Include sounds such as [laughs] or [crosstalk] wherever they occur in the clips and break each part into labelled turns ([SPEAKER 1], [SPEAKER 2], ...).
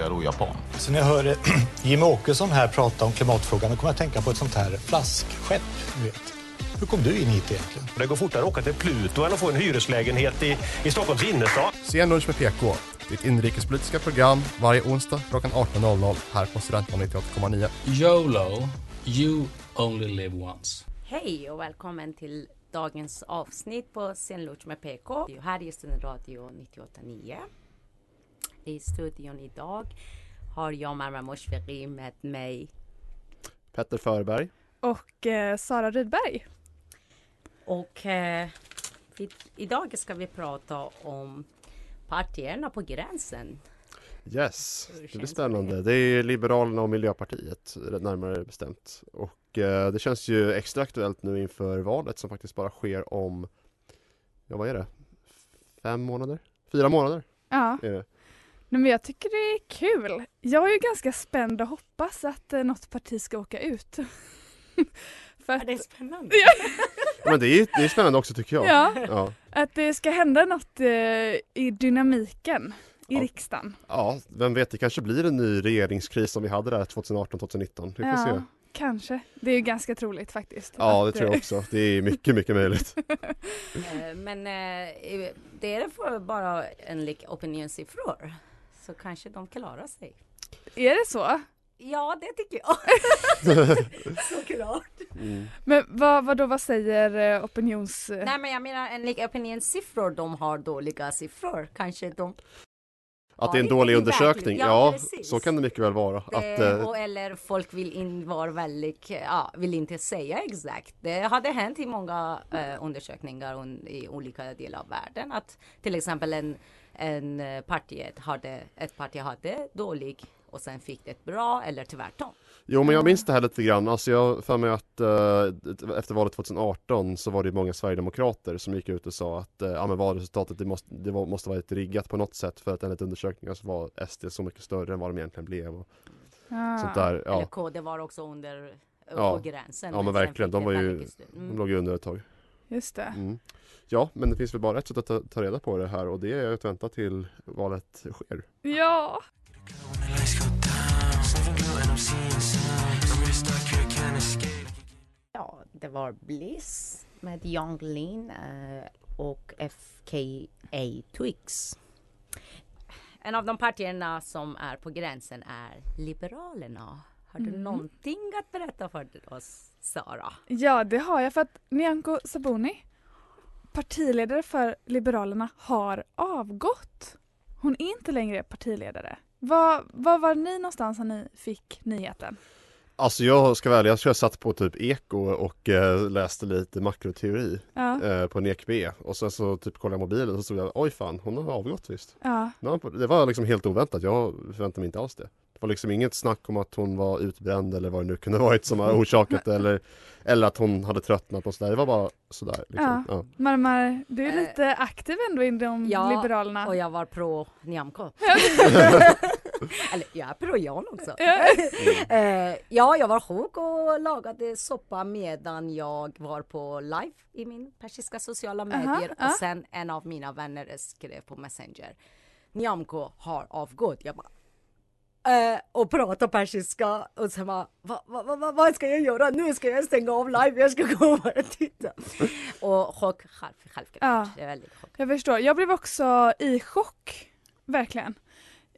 [SPEAKER 1] jag då japan?
[SPEAKER 2] Så när jag hör [clears throat] Jimmie Åkesson här prata om klimatfrågan då kommer jag att tänka på ett sånt här flaskskepp. Du vet. Hur kom du in hit egentligen?
[SPEAKER 3] Det går fortare att åka till Pluto än att få en hyreslägenhet i, i Stockholms innerstad.
[SPEAKER 4] Sen lunch med PK. Ditt inrikespolitiska program varje onsdag klockan 18.00 här på Studentradion 98,9.
[SPEAKER 5] YOLO, you only live once.
[SPEAKER 6] Hej och välkommen till dagens avsnitt på Senlunch med PK. Det är här i Studentradio 98.9. I studion idag har jag Marma Moshfeghi med mig.
[SPEAKER 7] Petter Förberg.
[SPEAKER 8] Och eh, Sara Rydberg.
[SPEAKER 6] Och eh, vi, idag ska vi prata om partierna på gränsen.
[SPEAKER 7] Yes, det blir spännande. Det är Liberalerna och Miljöpartiet närmare bestämt. Och eh, det känns ju extra aktuellt nu inför valet som faktiskt bara sker om, ja vad är det, fem månader? Fyra månader?
[SPEAKER 8] Ja.
[SPEAKER 7] Är det.
[SPEAKER 8] Nej, men jag tycker det är kul. Jag är ju ganska spänd och hoppas att eh, något parti ska åka ut. [laughs] För att,
[SPEAKER 6] det är spännande.
[SPEAKER 7] Men det är, det är spännande också tycker jag.
[SPEAKER 8] Ja.
[SPEAKER 7] ja.
[SPEAKER 8] att det ska hända något eh, i dynamiken i
[SPEAKER 7] Ja.
[SPEAKER 8] riksdagen.
[SPEAKER 7] Ja, vem vet, det kanske blir en ny regeringskris som vi hade där 2018-2019. Vi får
[SPEAKER 8] ja,
[SPEAKER 7] se.
[SPEAKER 8] kanske. Det är ju ganska troligt faktiskt.
[SPEAKER 7] Ja, det
[SPEAKER 8] att,
[SPEAKER 7] tror jag
[SPEAKER 8] eh,
[SPEAKER 7] också. Det är mycket, mycket möjligt. [laughs]
[SPEAKER 6] Eh, Men eh, det är för bara enligt opinionssiffror. Så kanske de klarar sig.
[SPEAKER 8] Är det så?
[SPEAKER 6] Ja, det tycker jag. [laughs] Såklart.
[SPEAKER 7] Mm.
[SPEAKER 8] Men vad, vad då, vad säger eh, opinions...
[SPEAKER 6] Nej, men jag menar enligt opinionssiffror, de har dåliga siffror. Kanske de
[SPEAKER 7] Att det är en dålig undersökning, ja,
[SPEAKER 6] Ja, precis.
[SPEAKER 7] så kan det mycket väl vara.
[SPEAKER 6] Det,
[SPEAKER 7] Att, eh,
[SPEAKER 6] och, eller folk vill in, vara väldigt, ja, vill inte säga exakt. Det hade hänt i många eh, undersökningar un, i olika delar av världen att till exempel en, en eh, partiet hade, ett parti hade dålig och sen fick det ett bra eller tvärtom.
[SPEAKER 7] Jo men jag minns det här lite grann, alltså jag för mig att eh, efter valet 2018 så var det många Sverigedemokrater som gick ut och sa att eh, ja, men valresultatet det måste, det var, måste varit riggat på något sätt för att enligt undersökningar så var SD så mycket större än vad de egentligen blev och
[SPEAKER 8] Ah.
[SPEAKER 7] sånt där.
[SPEAKER 6] Eller
[SPEAKER 7] Ja,
[SPEAKER 6] KD var också under
[SPEAKER 7] Ja.
[SPEAKER 6] gränsen.
[SPEAKER 7] ja men
[SPEAKER 6] sen
[SPEAKER 7] verkligen, de var ju,
[SPEAKER 6] stöd.
[SPEAKER 7] de
[SPEAKER 6] Mm.
[SPEAKER 7] låg ju under ett tag.
[SPEAKER 8] Just det.
[SPEAKER 7] Mm. Ja, men det finns väl bara ett sätt att ta, ta reda på det här och det är att vänta till valet sker.
[SPEAKER 8] Ja.
[SPEAKER 6] Ja, det var Bliss med Young Lean eh, och FKA Twix. En av de partierna som är på gränsen är Liberalerna. Har du
[SPEAKER 8] Mm.
[SPEAKER 6] någonting att berätta för oss, Sara?
[SPEAKER 8] ja, det har jag för att Nyamko Sabuni, partiledare för Liberalerna, har avgått. Hon är inte längre partiledare. Var, var var ni någonstans när ni fick nyheten?
[SPEAKER 7] Alltså jag ska välja, jag tror jag satt på typ Eko och eh, läste lite makroteori
[SPEAKER 8] Ja.
[SPEAKER 7] eh, på en EKB och sen så typ kollade jag mobilen och så stod jag oj fan hon har avgått visst.
[SPEAKER 8] Ja.
[SPEAKER 7] Ja, Det var liksom helt oväntat, jag förväntade mig inte alls det. Var liksom inget snack om att hon var utbränd eller vad det nu kunde varit som har orsakat det eller, eller att hon hade tröttnat och sådär. Det var bara sådär. Liksom. Ja.
[SPEAKER 8] Marmar, du är
[SPEAKER 6] Eh,
[SPEAKER 8] lite aktiv ändå inom
[SPEAKER 6] ja,
[SPEAKER 8] Liberalerna.
[SPEAKER 6] Och jag var pro Nyamko. [laughs] Eller jag är pro Jan också.
[SPEAKER 8] Ja. [laughs]
[SPEAKER 6] Eh, ja, jag var sjuk och lagade soppa medan jag var på live i min persiska sociala medier.
[SPEAKER 8] ja.
[SPEAKER 6] Och sen en av mina vänner skrev på Messenger. Nyamko har avgått. Jag bara eh, och prata persiska och sen bara, va, va, va, va, vad ska jag göra? Nu ska jag stänga av live, jag ska [laughs] gå och bara titta. Och chock, själv, självklart.
[SPEAKER 8] Ja.
[SPEAKER 6] Det är väldigt chock.
[SPEAKER 8] Jag förstår. Jag blev också i chock. Verkligen.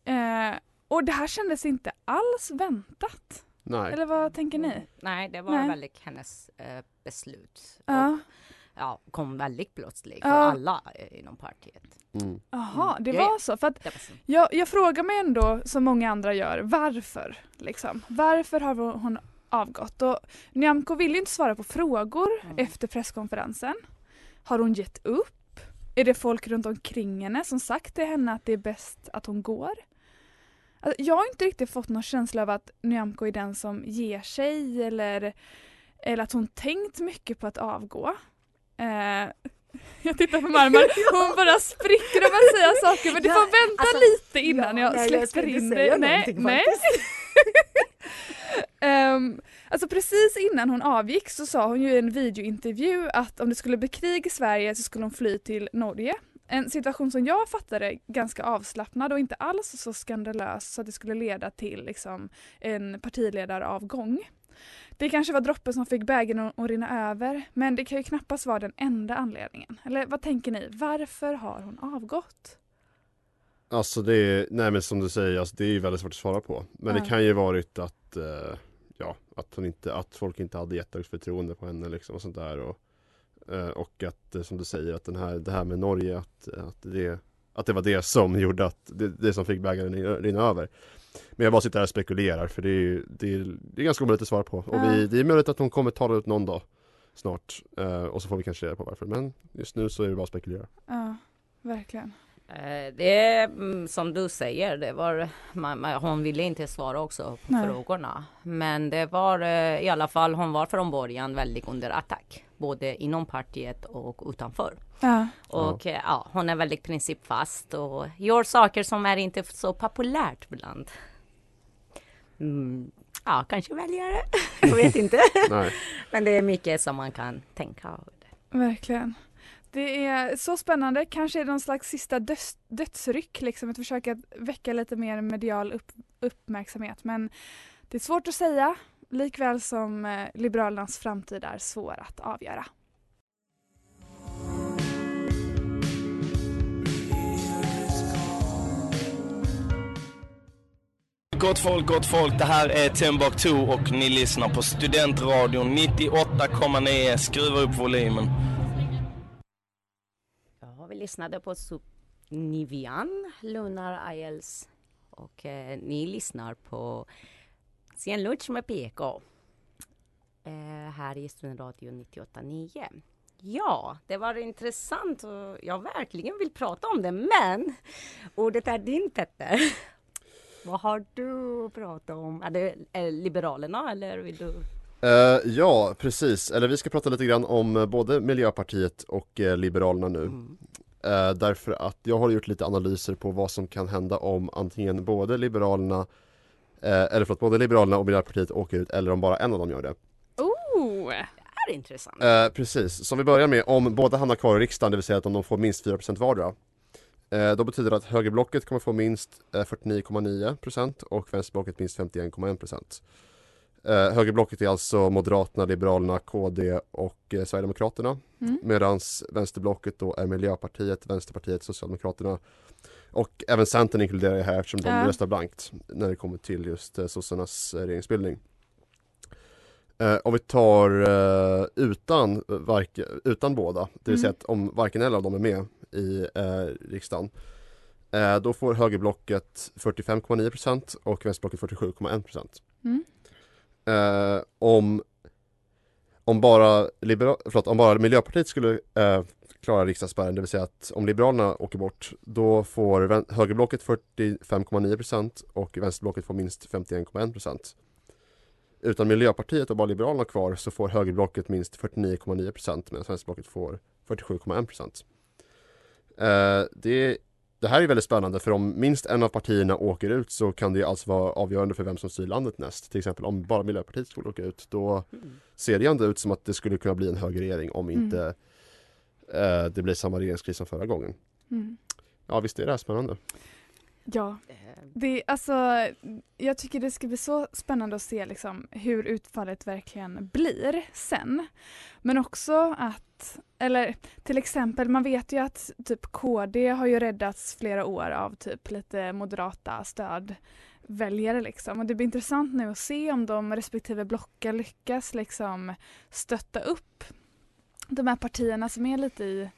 [SPEAKER 8] Eh, och det här kändes inte alls väntat.
[SPEAKER 7] Nej.
[SPEAKER 8] Eller vad tänker ni?
[SPEAKER 6] Nej, det var
[SPEAKER 8] Nej.
[SPEAKER 6] väldigt hennes eh, beslut.
[SPEAKER 8] Ja.
[SPEAKER 6] Och, ja, kom väldigt plötsligt för
[SPEAKER 8] Ja.
[SPEAKER 6] alla eh, inom partiet.
[SPEAKER 7] Mm.
[SPEAKER 8] Jaha, det
[SPEAKER 6] Ja, ja.
[SPEAKER 8] var så. För att
[SPEAKER 6] Det var så.
[SPEAKER 8] jag, jag frågar mig ändå, som många andra gör, varför? Liksom. Varför har hon avgått? Och Nyamko ville ju inte svara på frågor
[SPEAKER 6] Mm.
[SPEAKER 8] efter presskonferensen. Har hon gett upp? Är det folk runt omkring henne som sagt till henne att det är bäst att hon går? Alltså, jag har inte riktigt fått någon känsla av att Nyamko är den som ger sig eller, eller att hon tänkt mycket på att avgå. Eh, [laughs] jag tittar på Marmar, hon bara spricker av att säga saker men du får vänta
[SPEAKER 6] alltså,
[SPEAKER 8] lite innan
[SPEAKER 6] ja,
[SPEAKER 8] jag släpper in dig. Nej, nej. [laughs] Ehm, alltså precis innan hon avgick så sa hon ju i en videointervju att om det skulle bli krig i Sverige så skulle hon fly till Norge. En situation som jag fattade ganska avslappnad och inte alls så skandalös så att det skulle leda till liksom, en partiledaravgång. Det kanske var droppen som fick bägaren att rinna över men det kan ju knappast vara den enda anledningen. Eller vad tänker ni? Varför har hon avgått?
[SPEAKER 7] Alltså det är, nej men som du säger, alltså det är väldigt svårt att svara på. Men
[SPEAKER 8] Ja.
[SPEAKER 7] det kan ju varit att, eh, ja, att hon inte, att folk inte hade jättehögt förtroende på henne liksom och sånt där. Och, eh, och att, eh, som du säger, att den här, det här med Norge, att, att, det, att det var det som gjorde att, det, det som fick bägaren rinna över. Men jag bara sitter här och spekulerar för det är det är, det är ganska omöjligt att svara på. Och vi,
[SPEAKER 8] Ja.
[SPEAKER 7] det är möjligt att hon kommer tala ut någon dag snart. Eh, och så får vi kanske reda på varför. Men just nu så är det bara att spekulera.
[SPEAKER 8] Ja, verkligen.
[SPEAKER 6] Eh, Det är mm, som du säger, det var, man, man, hon ville inte svara också på
[SPEAKER 8] Nej.
[SPEAKER 6] frågorna. Men det var eh, i alla fall, hon var från början väldigt under attack. Både inom partiet och utanför.
[SPEAKER 8] Ja.
[SPEAKER 6] Och eh, ja, hon är väldigt principfast och gör saker som är inte så populärt bland mm, ja, kanske väljare. [laughs] Jag vet inte. [laughs] Men det är mycket som man kan tänka.
[SPEAKER 8] Verkligen. Det är så spännande, kanske är det någon slags sista döds, dödsryck, liksom ett försök att väcka lite mer medial upp, uppmärksamhet. Men det är svårt att säga, likväl som eh, Liberalernas framtid är svår att avgöra.
[SPEAKER 9] Gott folk, gott folk. Det här är Timbuktu och ni lyssnar på Studentradion 98,9. Skruva upp volymen.
[SPEAKER 6] Ja, vi lyssnade på Nivian, Lunar IELTS och eh, ni lyssnar på Sen lunch med PK. Eh, här i Studentradion 98,9. Ja, det var intressant och jag verkligen vill prata om det, men ordet är din Petter. Vad har du pratat om? Är det är Liberalerna eller vill du?
[SPEAKER 7] Eh, ja, precis. Eller vi ska prata lite grann om eh, både Miljöpartiet och eh, Liberalerna nu. Eh, därför att jag har gjort lite analyser på vad som kan hända om antingen både Liberalerna eller förlåt, både Liberalerna och Miljöpartiet åker ut eller om bara en av dem gör det.
[SPEAKER 8] Oh!
[SPEAKER 6] Det är intressant.
[SPEAKER 7] Eh, precis, som vi börjar med, om båda hamnar kvar i riksdagen, det vill säga att om de får minst 4% vardera eh, Då betyder det att högerblocket kommer få minst eh, 49,9% och vänsterblocket minst 51,1% eh, Högerblocket är alltså Moderaterna, Liberalerna, KD och eh, Sverigedemokraterna
[SPEAKER 8] Mm.
[SPEAKER 7] Medan vänsterblocket då är Miljöpartiet, Vänsterpartiet, Socialdemokraterna och även Centern inkluderar jag här eftersom de
[SPEAKER 8] Ja.
[SPEAKER 7] röstar blankt när det kommer till just eh, sossarnas eh, regeringsbildning. Eh, om vi tar eh, utan, varke, utan båda, det vill
[SPEAKER 8] Mm.
[SPEAKER 7] säga att om varken eller av dem är med i eh, riksdagen eh, då får högerblocket 45,9% och vänsterblocket 47,1%
[SPEAKER 8] Mm.
[SPEAKER 7] eh, om, om, bara libera, förlåt, om bara Miljöpartiet skulle eh, klara riksdagsspärren, det vill säga att om Liberalerna åker bort då får högerblocket 45,9% och vänsterblocket får minst 51,1% utan Miljöpartiet och bara Liberalerna kvar så får högerblocket minst 49,9% medan vänsterblocket får 47,1% eh, det, det här är väldigt spännande för om minst en av partierna åker ut så kan det alltså vara avgörande för vem som styr landet näst. Till exempel om bara Miljöpartiet skulle åka ut då ser det ändå ut som att det skulle kunna bli en högerregering om
[SPEAKER 8] Mm.
[SPEAKER 7] Eh, det blir samma regeringskris som förra gången.
[SPEAKER 8] Mm.
[SPEAKER 7] Ja visst är det här spännande.
[SPEAKER 8] Ja, det, alltså, jag tycker det ska bli så spännande att se liksom, hur utfallet verkligen blir sen. Men också att, eller till exempel, man vet ju att typ KD har ju räddats flera år av typ lite moderata stödväljare liksom. Och det blir intressant nu att se om de respektive blocken lyckas liksom stötta upp de här partierna som är lite i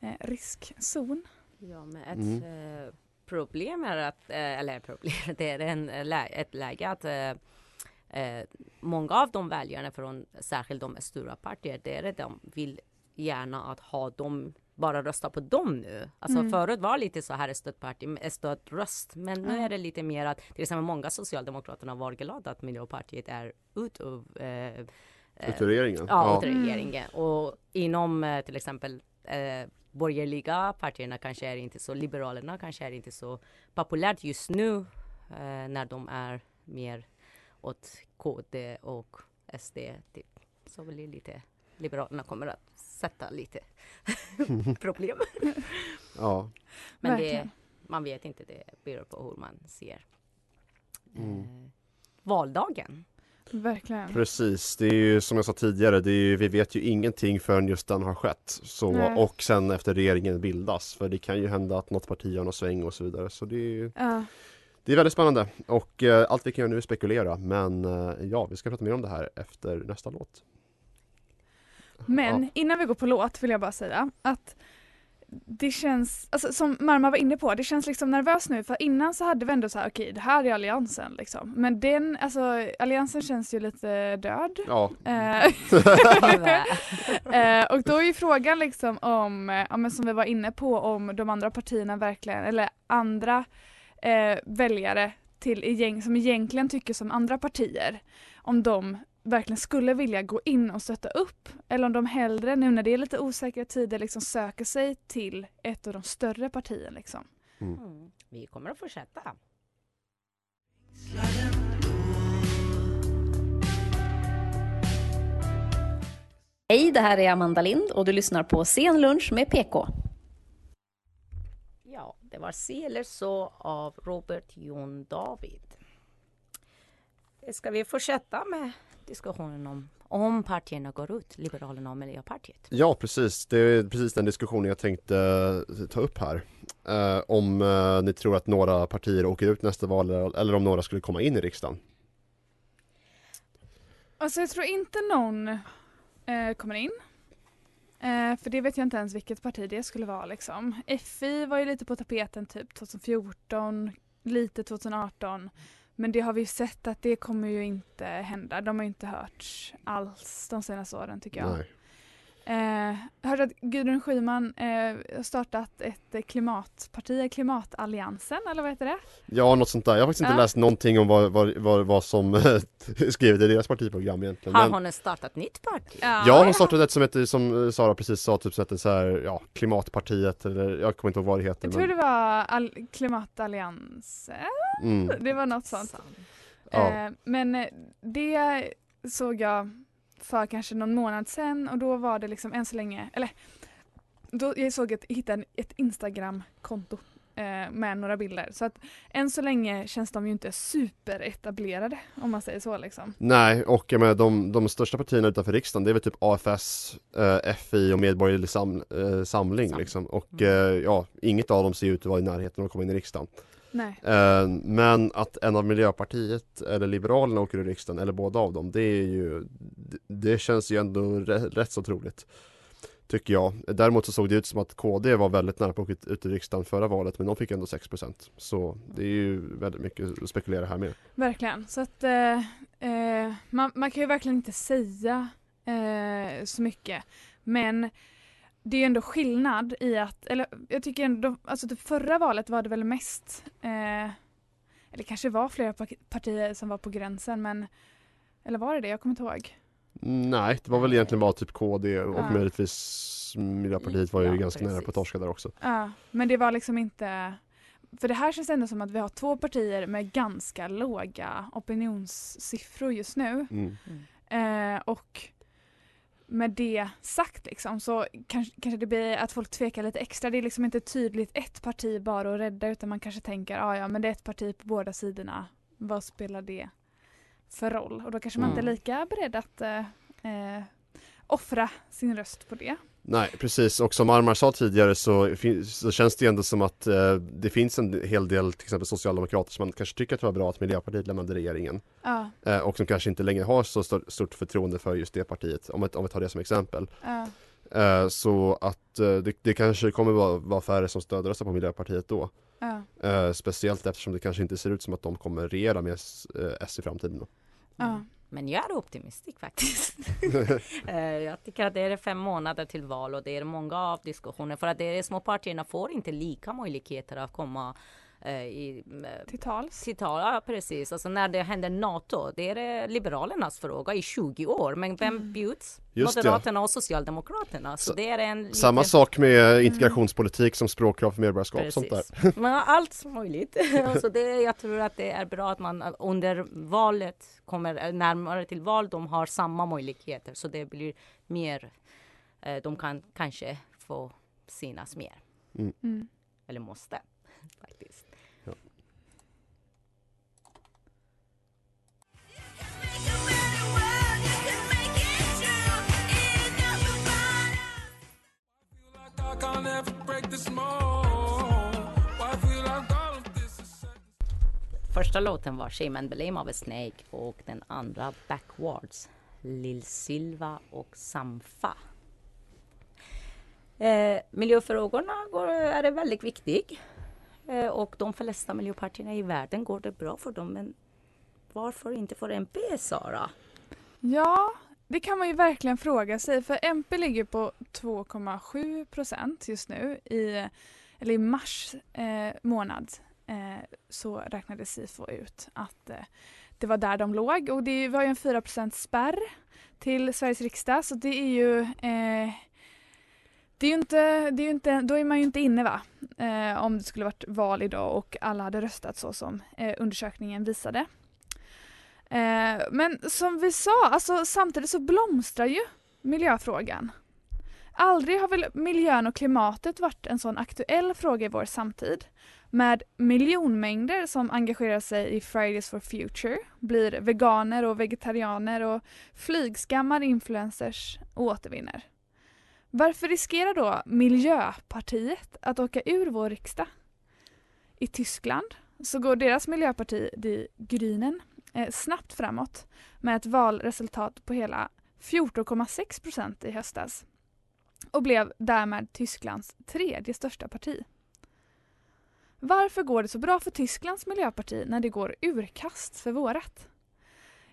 [SPEAKER 8] eh, riskzon.
[SPEAKER 6] Ja, men ett
[SPEAKER 8] Mm.
[SPEAKER 6] eh, problem är att, eh, eller problem, [laughs] det är en, lä- ett läge att eh, eh, många av de väljarna från särskilt de stora partier, det är det de vill gärna att ha dem bara rösta på dem nu. Alltså
[SPEAKER 8] Mm.
[SPEAKER 6] förut var lite så här stödparti, stödröst. Men nu
[SPEAKER 8] Ja.
[SPEAKER 6] är det lite mer att till exempel många socialdemokraterna var glada att Miljöpartiet är ut ur eh,
[SPEAKER 7] Ut ur regeringen?
[SPEAKER 6] Ja,
[SPEAKER 7] Ja.
[SPEAKER 6] ut ur
[SPEAKER 8] Mm.
[SPEAKER 6] Och inom eh, till exempel eh, borgerliga partierna kanske är inte så, Liberalerna kanske är inte så populärt just nu eh, när de är mer åt KD och SD. Typ. Så blir lite, Liberalerna kommer att sätta lite [laughs] problem.
[SPEAKER 7] Ja.
[SPEAKER 6] Men det, man vet inte, det beror på hur man ser
[SPEAKER 7] Mm.
[SPEAKER 6] eh, valdagen.
[SPEAKER 8] Verkligen.
[SPEAKER 7] Precis, det är ju som jag sa tidigare, det är ju, vi vet ju ingenting förrän just den har skett. Så,
[SPEAKER 8] Nej.
[SPEAKER 7] och sen efter regeringen bildas, för det kan ju hända att något parti gör någon sväng och så vidare. Så det är, ju-
[SPEAKER 8] Ja.
[SPEAKER 7] det är väldigt spännande och eh, allt vi kan göra nu är spekulera. Men eh, ja, vi ska prata mer om det här efter nästa låt.
[SPEAKER 8] Men
[SPEAKER 7] Ja.
[SPEAKER 8] innan vi går på låt vill jag bara säga att det känns, alltså som Marma var inne på, det känns liksom nervöst nu för innan så hade vi ändå så här okej det här är alliansen liksom. Men den, alltså alliansen känns ju lite död.
[SPEAKER 7] Ja.
[SPEAKER 8] Eh, [laughs] eh, och då är ju frågan liksom om, ja, men som vi var inne på, om de andra partierna verkligen, eller andra eh, väljare till som egentligen tycker som andra partier, om de verkligen skulle vilja gå in och stötta upp eller om de hellre nu när det är lite osäkra tider liksom söker sig till ett av de större partierna liksom.
[SPEAKER 6] Mm. Vi kommer att fortsätta.
[SPEAKER 10] Hej, det här är Amanda Lind och du lyssnar på Sen lunch med PK.
[SPEAKER 6] Ja, det var Se eller så av Robert Jon David. Ska vi fortsätta med diskussionen om om partierna går ut, Liberalerna och Miljöpartiet?
[SPEAKER 7] Ja, precis. Det är precis den diskussionen jag tänkte eh, ta upp här. Eh, om eh, ni tror att några partier åker ut nästa val eller, eller om några skulle komma in i riksdagen.
[SPEAKER 8] Alltså jag tror inte någon eh, kommer in. Eh, för det vet jag inte ens vilket parti det skulle vara liksom. FI var ju lite på tapeten typ 2014, lite 2018. Men det har vi ju sett att det kommer ju inte hända. De har ju inte hörts alls de senaste åren tycker jag.
[SPEAKER 7] Nej.
[SPEAKER 8] Eh, hörde att Gudrun Schyman eh, har startat ett eh, klimatparti, Klimatalliansen eller vad heter det?
[SPEAKER 7] Ja, något sånt där. Jag har faktiskt inte
[SPEAKER 8] Ja.
[SPEAKER 7] läst någonting om vad, vad, vad, vad som [laughs] är skrivet i deras partiprogram egentligen.
[SPEAKER 6] Har
[SPEAKER 7] Men,
[SPEAKER 6] hon startat nytt parti?
[SPEAKER 7] ja, hon startade ett som heter, som Sara precis sa, typ så heter så här, ja, Klimatpartiet eller jag kommer inte ihåg vad det heter.
[SPEAKER 8] Jag tror
[SPEAKER 7] men,
[SPEAKER 8] det var all- Klimatalliansen.
[SPEAKER 7] Mm.
[SPEAKER 8] Det var något sånt.
[SPEAKER 7] Ja.
[SPEAKER 8] Eh, men eh, det såg jag för kanske någon månad sedan och då var det liksom än så länge, eller då jag såg att hittade ett Instagram-konto eh, med några bilder. Så att än så länge känns de ju inte superetablerade om man säger så liksom.
[SPEAKER 7] Nej, och jag menar, de, de största partierna utanför riksdagen det är väl typ AFS, eh, FI och Medborgerlig sam, eh, Samling liksom. Och eh, ja, inget av dem ser ut att vara i närheten av att komma in i riksdagen. Eh, men att en av Miljöpartiet eller Liberalerna åker ur riksdagen, eller båda av dem, det är ju det, känns ju ändå rätt, så troligt. Tycker jag. Däremot så såg det ut som att KD var väldigt nära på att ut ur riksdagen förra valet, men de fick ändå 6% Så det är ju väldigt mycket att spekulera här med.
[SPEAKER 8] Verkligen. Så att eh, eh, man, man kan ju verkligen inte säga eh, så mycket. Men det är ju ändå skillnad i att, eller jag tycker ändå, alltså det förra valet var det väl mest, eh, eller kanske var flera pa- partier som var på gränsen men, eller var det det? Jag kommer inte ihåg.
[SPEAKER 7] Nej, det var väl egentligen bara typ KD och
[SPEAKER 8] Ja.
[SPEAKER 7] möjligtvis Miljöpartiet var ju
[SPEAKER 8] Ja,
[SPEAKER 7] ganska nära
[SPEAKER 8] precis.
[SPEAKER 7] på att torska där också.
[SPEAKER 8] Ja, men det var liksom inte, för det här känns ändå som att vi har två partier med ganska låga opinionssiffror just nu.
[SPEAKER 7] Mm.
[SPEAKER 8] Eh, och med det sagt liksom så kanske, kanske det blir att folk tvekar lite extra. Det är liksom inte tydligt ett parti bara att rädda utan man kanske tänker ah, ja men det är ett parti på båda sidorna. Vad spelar det för roll? Och då kanske man
[SPEAKER 7] Mm.
[SPEAKER 8] inte är lika beredd att eh, eh, offra sin röst på det.
[SPEAKER 7] Nej, precis. Och som Armar sa tidigare så, så känns det ändå som att eh, det finns en hel del till exempel socialdemokrater som man kanske tycker att det var bra att Miljöpartiet lämnade regeringen.
[SPEAKER 8] Ja.
[SPEAKER 7] Eh, och som kanske inte längre har så stor, stort förtroende för just det partiet, om vi, om vi tar det som exempel.
[SPEAKER 8] Ja.
[SPEAKER 7] Eh, så att eh, det, det kanske kommer vara, vara färre som stödröstar på Miljöpartiet då.
[SPEAKER 8] Ja.
[SPEAKER 7] Eh, speciellt eftersom det kanske inte ser ut som att de kommer regera med S, eh, i framtiden. Då.
[SPEAKER 8] Ja.
[SPEAKER 6] Men jag är optimistisk faktiskt. [laughs] Eh, jag tycker att det är fem månader till val och det är många av diskussioner för att är små partierna får inte lika möjligheter att komma i, eh,
[SPEAKER 8] Till tals.
[SPEAKER 6] till tal. Ja, precis. Alltså när det händer NATO, det är eh, Liberalernas fråga i 20 år. Men vem
[SPEAKER 8] Mm.
[SPEAKER 6] bjuds?
[SPEAKER 7] Just det.
[SPEAKER 6] Moderaterna och Socialdemokraterna. Så det är en
[SPEAKER 7] Samma
[SPEAKER 6] liten-
[SPEAKER 7] sak med integrationspolitik som språkkrav för medborgarskap sånt där.
[SPEAKER 6] Precis. [laughs] Men allt möjligt. [laughs] alltså det, jag tror att det är bra att man under valet kommer närmare till val. De har samma möjligheter så det blir mer. Eh, de kan kanske få synas mer.
[SPEAKER 7] Mm.
[SPEAKER 8] Mm.
[SPEAKER 6] Eller måste [laughs] faktiskt. Första låten var Shame and Blame av A Snake och den andra Backwards. Lil Silva och Samfa. Eh, miljöfrågorna går, är väldigt viktig. Eh, och de flesta miljöpartierna i världen går det bra för dem. Men varför inte för MP, Sara?
[SPEAKER 8] Ja, det kan man ju verkligen fråga sig för MP ligger på 2,7 procent just nu. I, eller i mars eh, månad eh, så räknade Sifo ut att eh, det var där de låg och det var ju en 4% spärr till Sveriges riksdag så det är ju eh, det är ju inte, det är inte, då är man ju inte inne va? Eh, om det skulle varit val idag och alla hade röstat så som eh, undersökningen visade. Eh, men som vi sa, alltså, samtidigt så blomstrar ju miljöfrågan. Aldrig har väl miljön och klimatet varit en sån aktuell fråga i vår samtid. Med miljonmängder som engagerar sig i Fridays for Future, blir veganer och vegetarianer och flygskammar influencers och återvinner. Varför riskerar då Miljöpartiet att åka ur vår riksdag? I Tyskland så går deras miljöparti, Die Grünen, eh, snabbt framåt med ett valresultat på hela 14,6 procent i höstas och blev därmed Tysklands tredje största parti. Varför går det så bra för Tysklands miljöparti när det går urkast för vårat?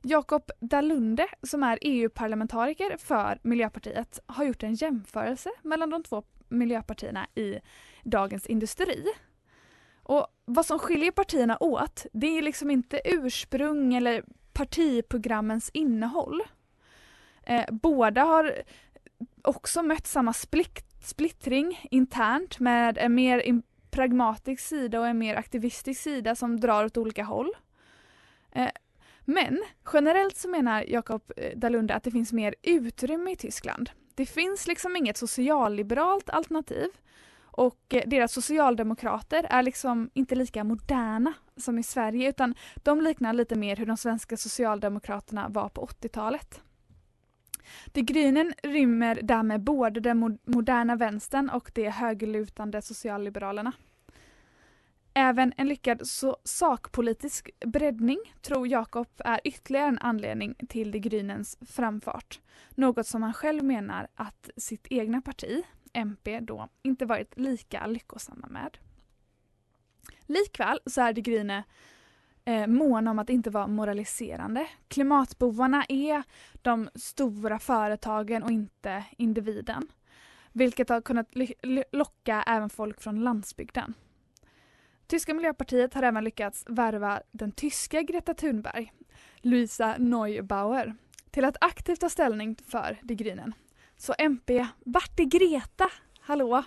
[SPEAKER 8] Jakob Dalunde, som är EU-parlamentariker för Miljöpartiet, har gjort en jämförelse mellan de två miljöpartierna i Dagens Industri. Och vad som skiljer partierna åt, det är liksom inte ursprung eller partiprogrammens innehåll. Eh, båda har också mött samma splitt, splittring internt med en mer in- pragmatisk sida och en mer aktivistisk sida som drar åt olika håll. Eh, men generellt så menar Jakob eh, Dalunde att det finns mer utrymme i Tyskland. Det finns liksom inget socialliberalt alternativ och eh, deras socialdemokrater är liksom inte lika moderna som i Sverige utan de liknar lite mer hur de svenska socialdemokraterna var på 80-talet. De Grünen rymmer därmed både den moderna vänstern och de högerlutande socialliberalerna. Även en lyckad så sakpolitisk breddning tror Jakob är ytterligare en anledning till De Grünens framfart. Något som han själv menar att sitt egna parti, MP, då inte varit lika lyckosamma med. Likväl så är De Grüne eh, måna om att inte vara moraliserande. Klimatbovarna är de stora företagen och inte individen. Vilket har kunnat locka även folk från landsbygden. Tyska miljöpartiet har även lyckats värva den tyska Greta Thunberg, Luisa Neubauer, till att aktivt ta ställning för De Grünen. Så MP, vart är Greta? Hallå?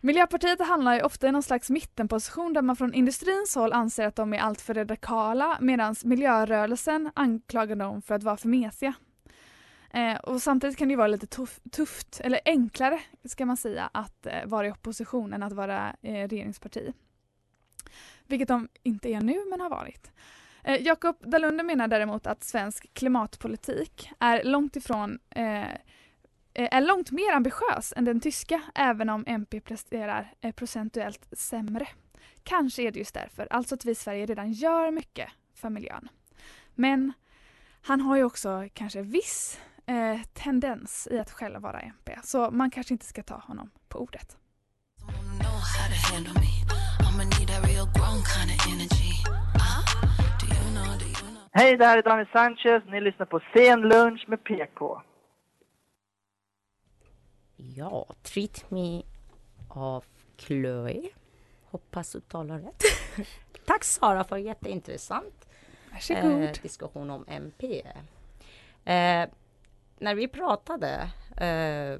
[SPEAKER 8] Miljöpartiet hamnar ju ofta i någon slags mittenposition där man från industrins håll anser att de är alltför radikala medan miljörörelsen anklagar dem för att vara för mesiga. Eh, och samtidigt kan det ju vara lite tuff, tufft, eller enklare ska man säga, att eh, vara i opposition än att vara eh, regeringsparti. Vilket de inte är nu men har varit. Eh, Jakob Dalunde menar däremot att svensk klimatpolitik är långt ifrån eh, eh, är långt mer ambitiös än den tyska även om MP presterar eh, procentuellt sämre. Kanske är det just därför, alltså att vi i Sverige redan gör mycket för miljön. Men han har ju också kanske viss eh, tendens i att själv vara MP så man kanske inte ska ta honom på ordet.
[SPEAKER 11] Hej, det här är Daniel Sanchez. Ni lyssnar på Sen lunch med PK.
[SPEAKER 6] Ja, Treat Me av Chloe. Hoppas uttalar rätt. [laughs] Tack Sara för jätteintressant
[SPEAKER 8] Varsågod.
[SPEAKER 6] eh, diskussion om MP. Eh, när vi pratade eh,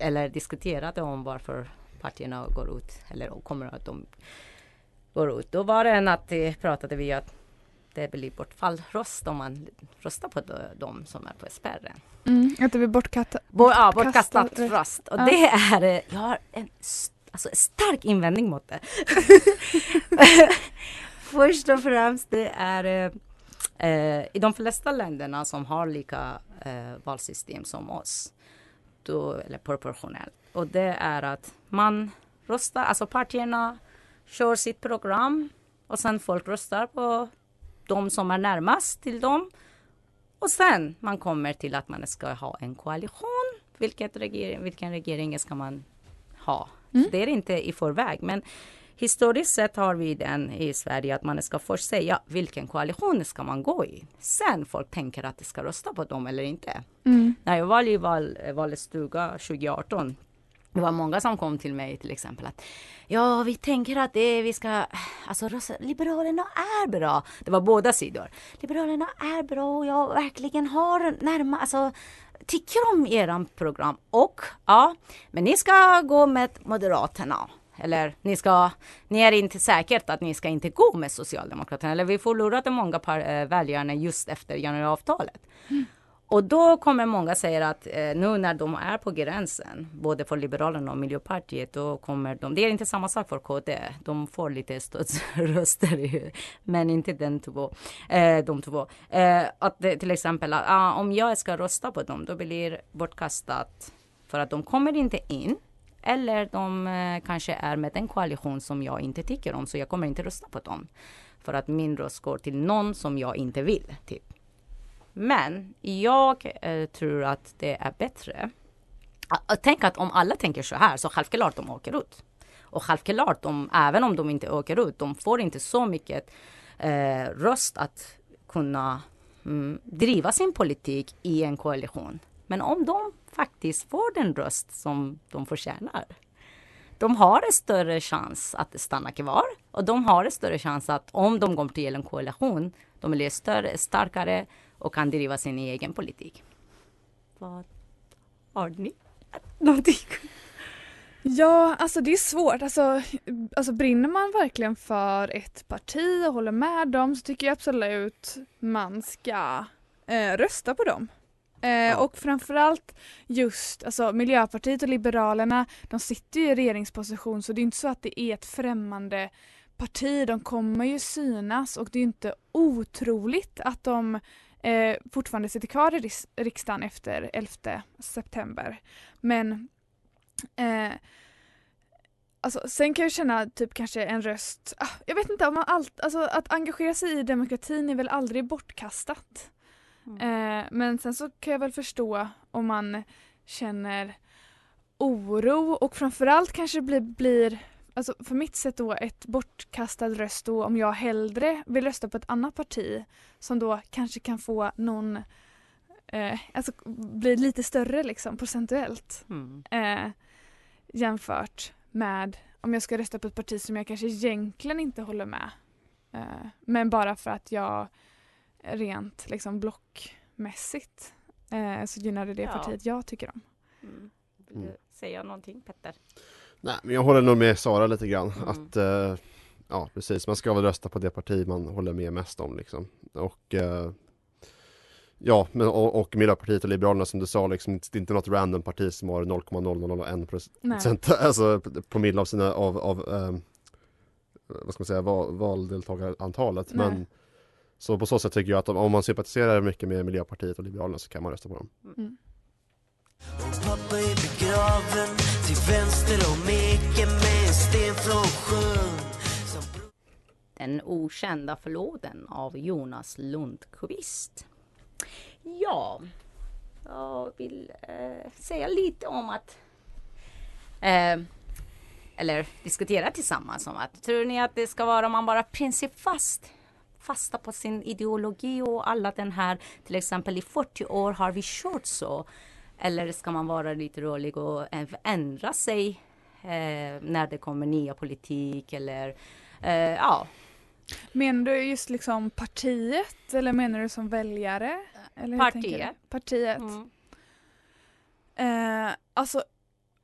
[SPEAKER 6] eller diskuterade om varför partierna går ut eller kommer att de går ut. Då var det en att eh, pratade vi att det blir bortfallröst om man röstar på de, som är på spärren.
[SPEAKER 8] Mm, att det blir bortkastat.
[SPEAKER 6] Bo, ja, bortkastat röst. Och
[SPEAKER 8] Ja.
[SPEAKER 6] det är, jag har en alltså, stark invändning mot det. [laughs] Först och främst det är eh, i de flesta länderna som har lika eh, valsystem som oss. Då, eller proportionellt. Och det är att man röstar, alltså partierna kör sitt program och sen folk röstar på de som är närmast till dem. Och sen man kommer till att man ska ha en koalition. Vilket regering, vilken regering ska man ha? Så det är inte i förväg. Men historiskt sett har vi den i Sverige att man ska först säga vilken koalition ska man gå i. Sen folk tänker att de ska rösta på dem eller inte.
[SPEAKER 8] Mm.
[SPEAKER 6] När jag var i val, valstuga 2018 det var många som kom till mig till exempel att ja, vi tänker att det vi ska, alltså Liberalerna är bra. Det var båda sidor. Liberalerna är bra och jag verkligen har närmare... alltså tycker om eran program och ja, men ni ska gå med Moderaterna. Eller ni ska, ni är inte säkert att ni ska inte gå med Socialdemokraterna. Eller vi förlorade många par, äh, väljarna just efter januariavtalet. Mm. Och då kommer många säga att eh, nu när de är på gränsen, både för Liberalerna och Miljöpartiet, då kommer de, det är inte samma sak för KD, de får lite stödsröster, men inte den två, eh, de två. Eh, att det, till exempel, att, ah, om jag ska rösta på dem, då blir det bortkastat för att de kommer inte in. Eller de eh, kanske är med en koalition som jag inte tycker om, så jag kommer inte rösta på dem. För att min röst går till någon som jag inte vill. Typ. Men jag eh, tror att det är bättre. Tänk att om alla tänker så här så självklart de åker ut. Och självklart, de, även om de inte åker ut, de får inte så mycket eh, röst att kunna mm, driva sin politik i en koalition. Men om de faktiskt får den röst som de förtjänar. De har en större chans att stanna kvar och de har en större chans att om de går till en koalition, de blir större, starkare och kan driva sin egen politik. Vad har ni? Någonting?
[SPEAKER 8] Ja, alltså det är svårt. Alltså, alltså brinner man verkligen för ett parti och håller med dem så tycker jag absolut man ska eh, rösta på dem. Eh, Och framförallt just alltså, Miljöpartiet och Liberalerna, de sitter ju i regeringsposition så det är inte så att det är ett främmande parti. De kommer ju synas och det är inte otroligt att de eh, fortfarande sitter kvar i riksdagen efter 11 september. Men eh, Alltså, sen kan jag känna typ kanske en röst, ah, jag vet inte om man allt, alltså att engagera sig i demokratin är väl aldrig bortkastat. Eh, men sen så kan jag väl förstå om man känner oro och framförallt kanske blir, blir alltså för mitt sätt då ett bortkastad röst då om jag hellre vill rösta på ett annat parti som då kanske kan få någon, eh, alltså bli lite större liksom procentuellt.
[SPEAKER 6] Mm.
[SPEAKER 8] Eh, jämfört med om jag ska rösta på ett parti som jag kanske egentligen inte håller med. Eh, men bara för att jag rent liksom blockmässigt eh, så gynnar det det
[SPEAKER 6] Ja.
[SPEAKER 8] partiet jag tycker om.
[SPEAKER 6] Mm. Vill du säga någonting Petter?
[SPEAKER 7] Nej, men jag håller nog med Sara lite grann.
[SPEAKER 6] Mm.
[SPEAKER 7] Att, eh, ja precis, man ska väl rösta på det parti man håller med mest om liksom. Och eh, Ja, men, och, och Miljöpartiet och Liberalerna som du sa, liksom, det är inte något random parti som har 0,0001
[SPEAKER 8] Nej.
[SPEAKER 7] procent, [laughs] alltså promille av sina, av, av eh, vad ska man säga, val, valdeltagarantalet.
[SPEAKER 8] Nej.
[SPEAKER 7] Men så på så sätt tycker jag att om, om man sympatiserar mycket med Miljöpartiet och Liberalerna så kan man rösta på dem.
[SPEAKER 8] Mm.
[SPEAKER 12] Pappa är begraven till vänster om eken med en sten från sjön
[SPEAKER 6] Den okända floden av Jonas Lundqvist. Ja, jag vill eh, säga lite om att eh, eller diskutera tillsammans om att tror ni att det ska vara om man bara principfast fasta på sin ideologi och alla den här, till exempel i 40 år har vi kört så. Eller ska man vara lite rolig och ändra sig eh, när det kommer nya politik eller eh, ja.
[SPEAKER 8] Menar du just liksom partiet eller menar du som väljare? Eller?
[SPEAKER 6] Partiet.
[SPEAKER 8] Partiet.
[SPEAKER 6] Mm.
[SPEAKER 8] Eh, alltså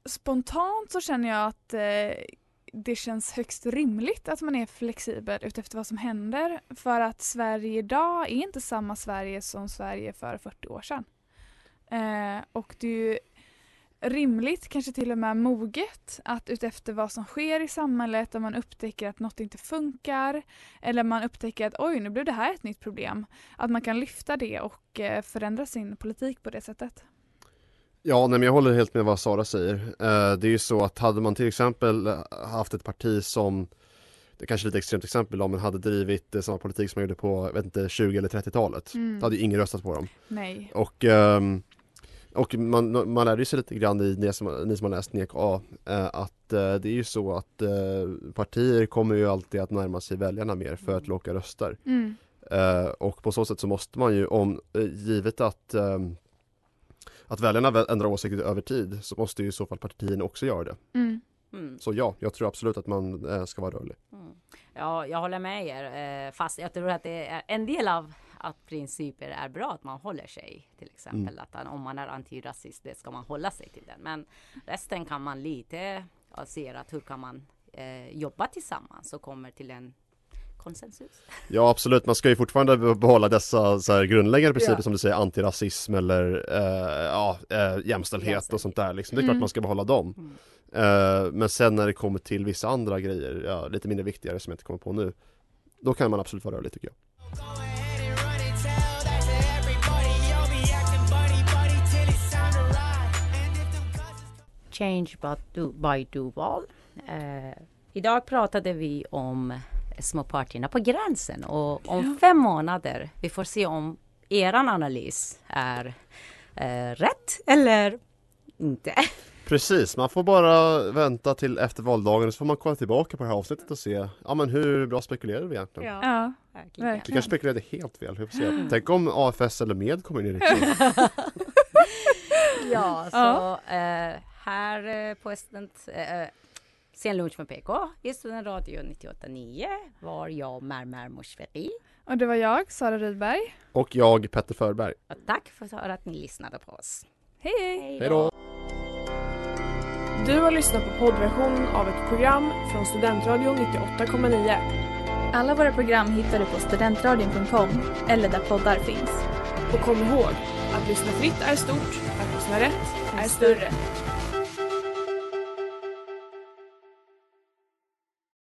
[SPEAKER 8] spontant så känner jag att eh, det känns högst rimligt att man är flexibel utefter vad som händer. För att Sverige idag är inte samma Sverige som Sverige för 40 år sedan. Eh, och det är ju rimligt, kanske till och med moget, att utefter vad som sker i samhället, om man upptäcker att något inte funkar eller man upptäcker att oj, nu blev det här ett nytt problem, att man kan lyfta det och eh, förändra sin politik på det sättet.
[SPEAKER 7] Ja, nej, men jag håller helt med vad Sara säger. Eh, det är ju så att hade man till exempel eh, haft ett parti som det är kanske är lite extremt exempel då, men hade drivit eh, samma politik som man gjorde på, vet inte, 20 eller 30-talet.
[SPEAKER 8] Mm.
[SPEAKER 7] Då hade ju ingen röstat på dem.
[SPEAKER 8] Nej.
[SPEAKER 7] Och, ehm, och man, man lärde ju sig lite grann i ni som, ni som har läst NEK A eh, att eh, det är ju så att eh, partier kommer ju alltid att närma sig väljarna mer för att locka röster.
[SPEAKER 8] Mm.
[SPEAKER 7] Och på så sätt så måste man ju, om, givet att att väljarna väl ändrar åsikter över tid så måste ju i så fall partierna också göra det.
[SPEAKER 8] Mm.
[SPEAKER 6] Mm.
[SPEAKER 7] Så ja, jag tror absolut att man ska vara rörlig.
[SPEAKER 6] Ja, jag håller med er. Fast jag tror att det är en del av att principer är bra att man håller sig. Till exempel
[SPEAKER 7] Mm.
[SPEAKER 6] att om man är antirasist, det ska man hålla sig till den. Men resten kan man lite se att hur kan man eh, jobba tillsammans och kommer till en konsensus.
[SPEAKER 7] Ja absolut, man ska ju fortfarande be- behålla dessa så grundläggande principer
[SPEAKER 6] Ja.
[SPEAKER 7] som du säger, antirasism eller eh, ja, eh, jämställdhet och sånt där liksom. Det är klart
[SPEAKER 6] Mm.
[SPEAKER 7] man ska behålla dem. Eh, men sen när det kommer till vissa andra grejer, ja, lite mindre viktigare som jag inte kommer på nu, då kan man absolut vara rörlig tycker jag.
[SPEAKER 6] Change by Duval. Eh, idag pratade vi om små partierna på gränsen och om fem månader, vi får se om eran analys är eh, rätt eller inte. [laughs]
[SPEAKER 7] Precis, man får bara vänta till efter valdagen så får man kolla tillbaka på det här avsnittet och se, ja men hur bra spekulerade vi egentligen?
[SPEAKER 8] Ja, ja
[SPEAKER 7] Vi
[SPEAKER 8] verkligen.
[SPEAKER 7] kanske spekulerade helt fel, vi.
[SPEAKER 6] Mm.
[SPEAKER 7] Tänk om AFS eller MED kommer in i [laughs] riksdagen.
[SPEAKER 6] Ja, så
[SPEAKER 8] Ja.
[SPEAKER 6] eh, här eh, på student, eh, Sen lunch med PK i Studentradio 98.9 var jag Mermer Moshferi.
[SPEAKER 8] Och det var jag, Sara Rydberg.
[SPEAKER 7] Och jag, Petter Förberg.
[SPEAKER 6] Och tack för att ni lyssnade på oss.
[SPEAKER 8] Hej hej!
[SPEAKER 7] Hej då!
[SPEAKER 13] Du har lyssnat på poddversion av ett program från Studentradion 98,9.
[SPEAKER 10] Alla våra program hittar du på studentradion.com eller där poddar finns.
[SPEAKER 13] Och kom ihåg, att lyssna fritt är stort, att lyssna rätt är större.